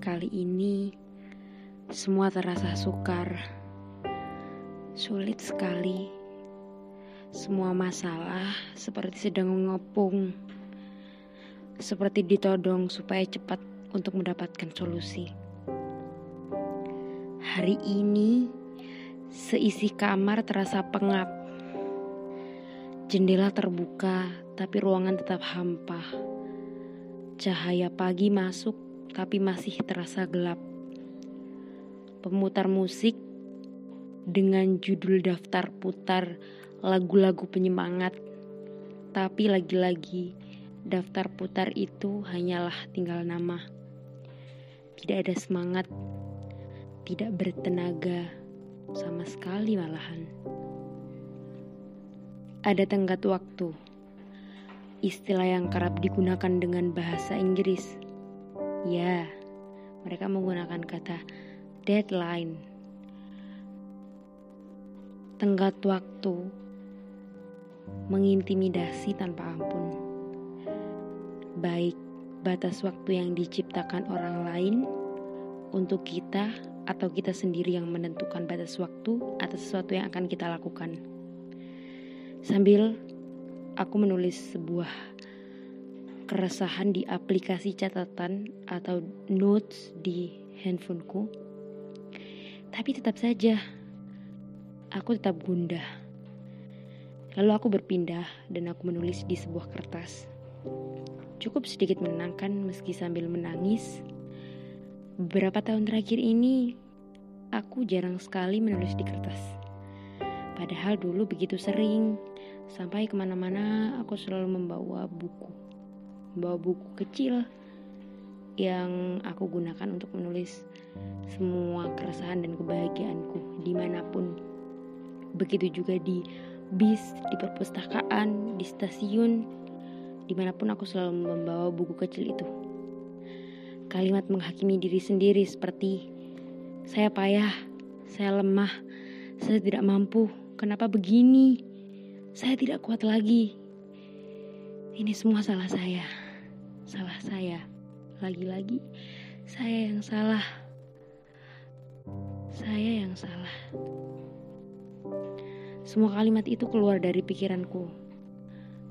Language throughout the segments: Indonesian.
Kali ini semua terasa sukar, sulit sekali. Semua masalah seperti sedang mengepung, seperti ditodong supaya cepat untuk mendapatkan solusi. Hari ini, seisi kamar terasa pengap. Jendela terbuka, tapi ruangan tetap hampa. Cahaya pagi masuk tapi masih terasa gelap. Pemutar musik dengan judul daftar putar lagu-lagu penyemangat, tapi lagi-lagi daftar putar itu hanyalah tinggal nama. Tidak ada semangat, tidak bertenaga sama sekali malahan. Ada tenggat waktu, istilah yang kerap digunakan dengan bahasa Inggris Ya, mereka menggunakan kata deadline. Tenggat waktu mengintimidasi tanpa ampun. Baik batas waktu yang diciptakan orang lain untuk kita atau kita sendiri yang menentukan batas waktu atas sesuatu yang akan kita lakukan. Sambil aku menulis sebuah keresahan di aplikasi catatan atau notes di handphoneku. Tapi tetap saja, aku tetap gundah. Lalu aku berpindah dan aku menulis di sebuah kertas. Cukup sedikit menenangkan meski sambil menangis. Beberapa tahun terakhir ini, aku jarang sekali menulis di kertas. Padahal dulu begitu sering, sampai ke mana-mana aku selalu membawa buku bawa buku kecil yang aku gunakan untuk menulis semua keresahan dan kebahagiaanku di mana pun. Begitu juga di bis, di perpustakaan, di stasiun, di mana pun aku selalu membawa buku kecil itu. Kalimat menghakimi diri sendiri seperti saya payah, saya lemah, saya tidak mampu, kenapa begini? Saya tidak kuat lagi. Ini semua salah saya salah saya. Lagi-lagi saya yang salah. Saya yang salah. Semua kalimat itu keluar dari pikiranku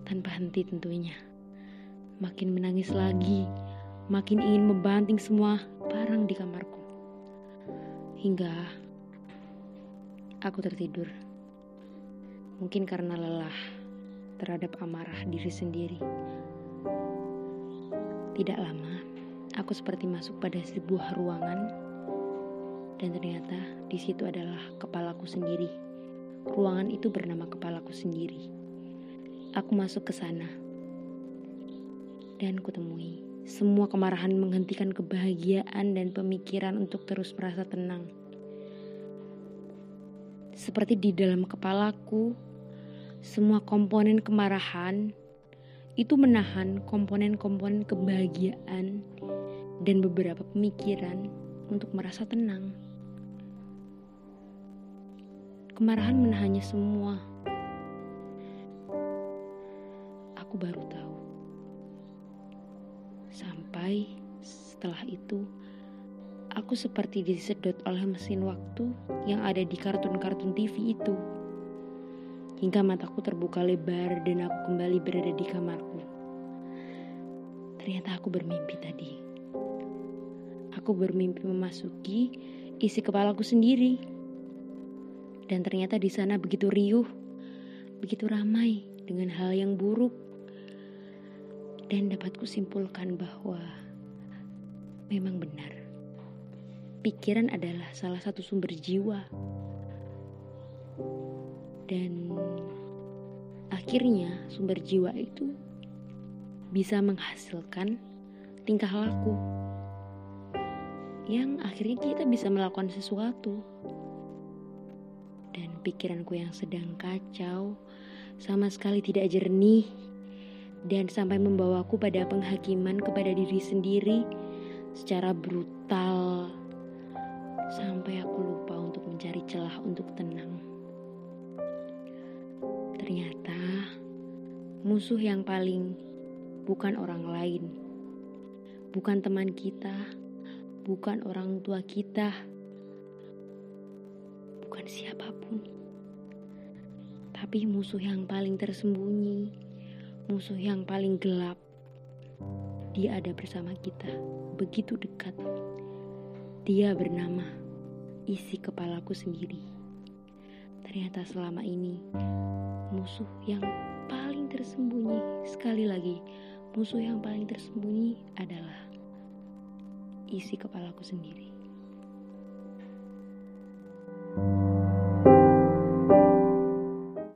tanpa henti tentunya. Makin menangis lagi, makin ingin membanting semua barang di kamarku. Hingga aku tertidur. Mungkin karena lelah terhadap amarah diri sendiri. Tidak lama, aku seperti masuk pada sebuah ruangan dan ternyata di situ adalah kepalaku sendiri. Ruangan itu bernama kepalaku sendiri. Aku masuk ke sana dan kutemui semua kemarahan menghentikan kebahagiaan dan pemikiran untuk terus merasa tenang. Seperti di dalam kepalaku, semua komponen kemarahan itu menahan komponen-komponen kebahagiaan dan beberapa pemikiran untuk merasa tenang. Kemarahan menahannya semua. Aku baru tahu. Sampai setelah itu, aku seperti disedot oleh mesin waktu yang ada di kartun-kartun TV itu hingga mataku terbuka lebar dan aku kembali berada di kamarku. Ternyata aku bermimpi tadi. Aku bermimpi memasuki isi kepalaku sendiri. Dan ternyata di sana begitu riuh, begitu ramai dengan hal yang buruk. Dan dapat kusimpulkan bahwa memang benar. Pikiran adalah salah satu sumber jiwa dan akhirnya sumber jiwa itu bisa menghasilkan tingkah laku yang akhirnya kita bisa melakukan sesuatu dan pikiranku yang sedang kacau sama sekali tidak jernih dan sampai membawaku pada penghakiman kepada diri sendiri secara brutal sampai aku lupa untuk mencari celah untuk tenang. Ternyata musuh yang paling bukan orang lain, bukan teman kita, bukan orang tua kita, bukan siapa pun, tapi musuh yang paling tersembunyi, musuh yang paling gelap. Dia ada bersama kita, begitu dekat. Dia bernama isi kepalaku sendiri. Ternyata selama ini musuh yang paling tersembunyi, sekali lagi, musuh yang paling tersembunyi adalah isi kepalaku sendiri.